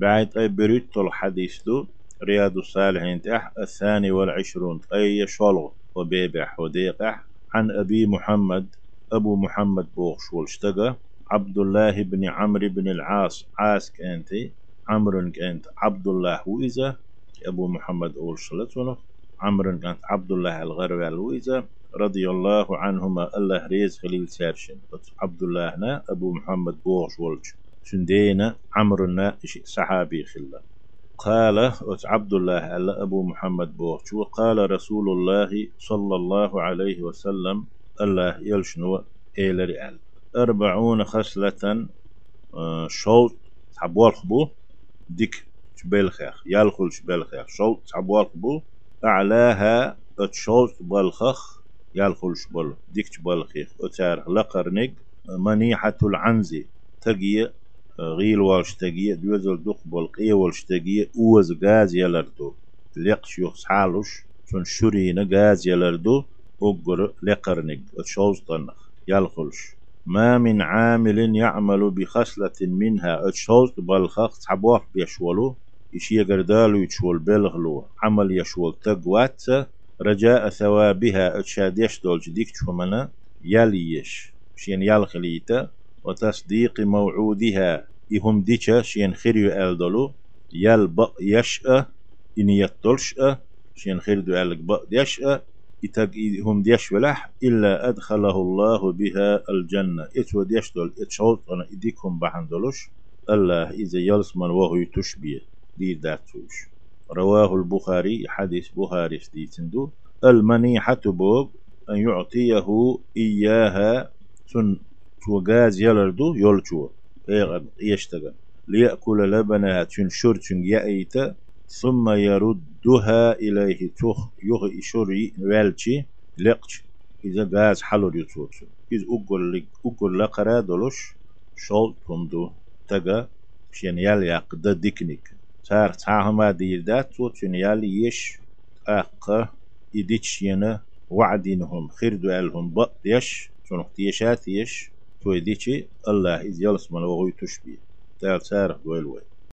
بعد أي بريت الحديث دو رياض الصالحين تح الثاني والعشرون أي شلغ وبيبح وديقح عن أبي محمد أبو محمد بوغش والشتقى عبد الله بن عمرو بن العاص عاس كانتي عمرو كانت عبد الله وإذا أبو محمد أول شلتونه عمرو كانت عبد الله الغروي الويزة رضي الله عنهما الله ريز خليل سارشن عبد الله نا أبو محمد بوغش ولج شندينا عمرو نا صحابي خلا. قال عبد الله ألا أبو محمد بوغش وقال رسول الله صلى الله عليه وسلم الله يلشنو إيلر أل أربعون خصلة آه، شوط تعبوال خبو ديك شبالخيخ يالخل شبالخيخ شوط تعبوال خبو أعلاها اتشوط بالخخ يالخل شبال ديك بالخيخ أتار لقرنق منيحة العنزي تقي غيل والش تقي دوزل دق بالقية والش تقي أوز غاز يلردو لقش يخ حالوش شون شورينا غاز يلردو أقر لقرنق اتشوز طنخ يالخلش. ما من عامل يعمل بخصلة منها اتشوز بالخخ تعبوح بيشولو إشي يقردالو يتشول بلغلو. عمل يشول تقوات رجاء ثوابها أتشاديش دول جديك شمنا يليش شين يالخليتا وتصديق موعودها. إهم ديشا شين خيريو ألدولو. يلبق يشأ إن يطلش شين خيردو ألق بق يشأ إتاق هم ديش ولح إلا أدخله الله بها الجنة. إتو ديش دول إتشوط أنا إديكم بحندلوش الله إذا يلسمن وهو يتشبيه دي داتوش رواه البخاري حديث بخاري ديتندو المنيحة بوب أن يعطيه إياها سن توغاز يلردو يلچو يشتغل ليأكل لبنها تنشر تن يأيت ثم يردها إليه تخ يغ إشوري والشي لقش إذا غاز حلو يتوت إذ أقول لك أقول لك رادلوش شول تندو. تغا شين يال يقد ديكنيك. تار تاهما دير دات توتن يال يش أق إديتش ينا وعدينهم خيردو ألهم بق يش شنو تيشات يش. تو إديتشي الله إذ يلس من وغوي تشبيه تار تار دويل وي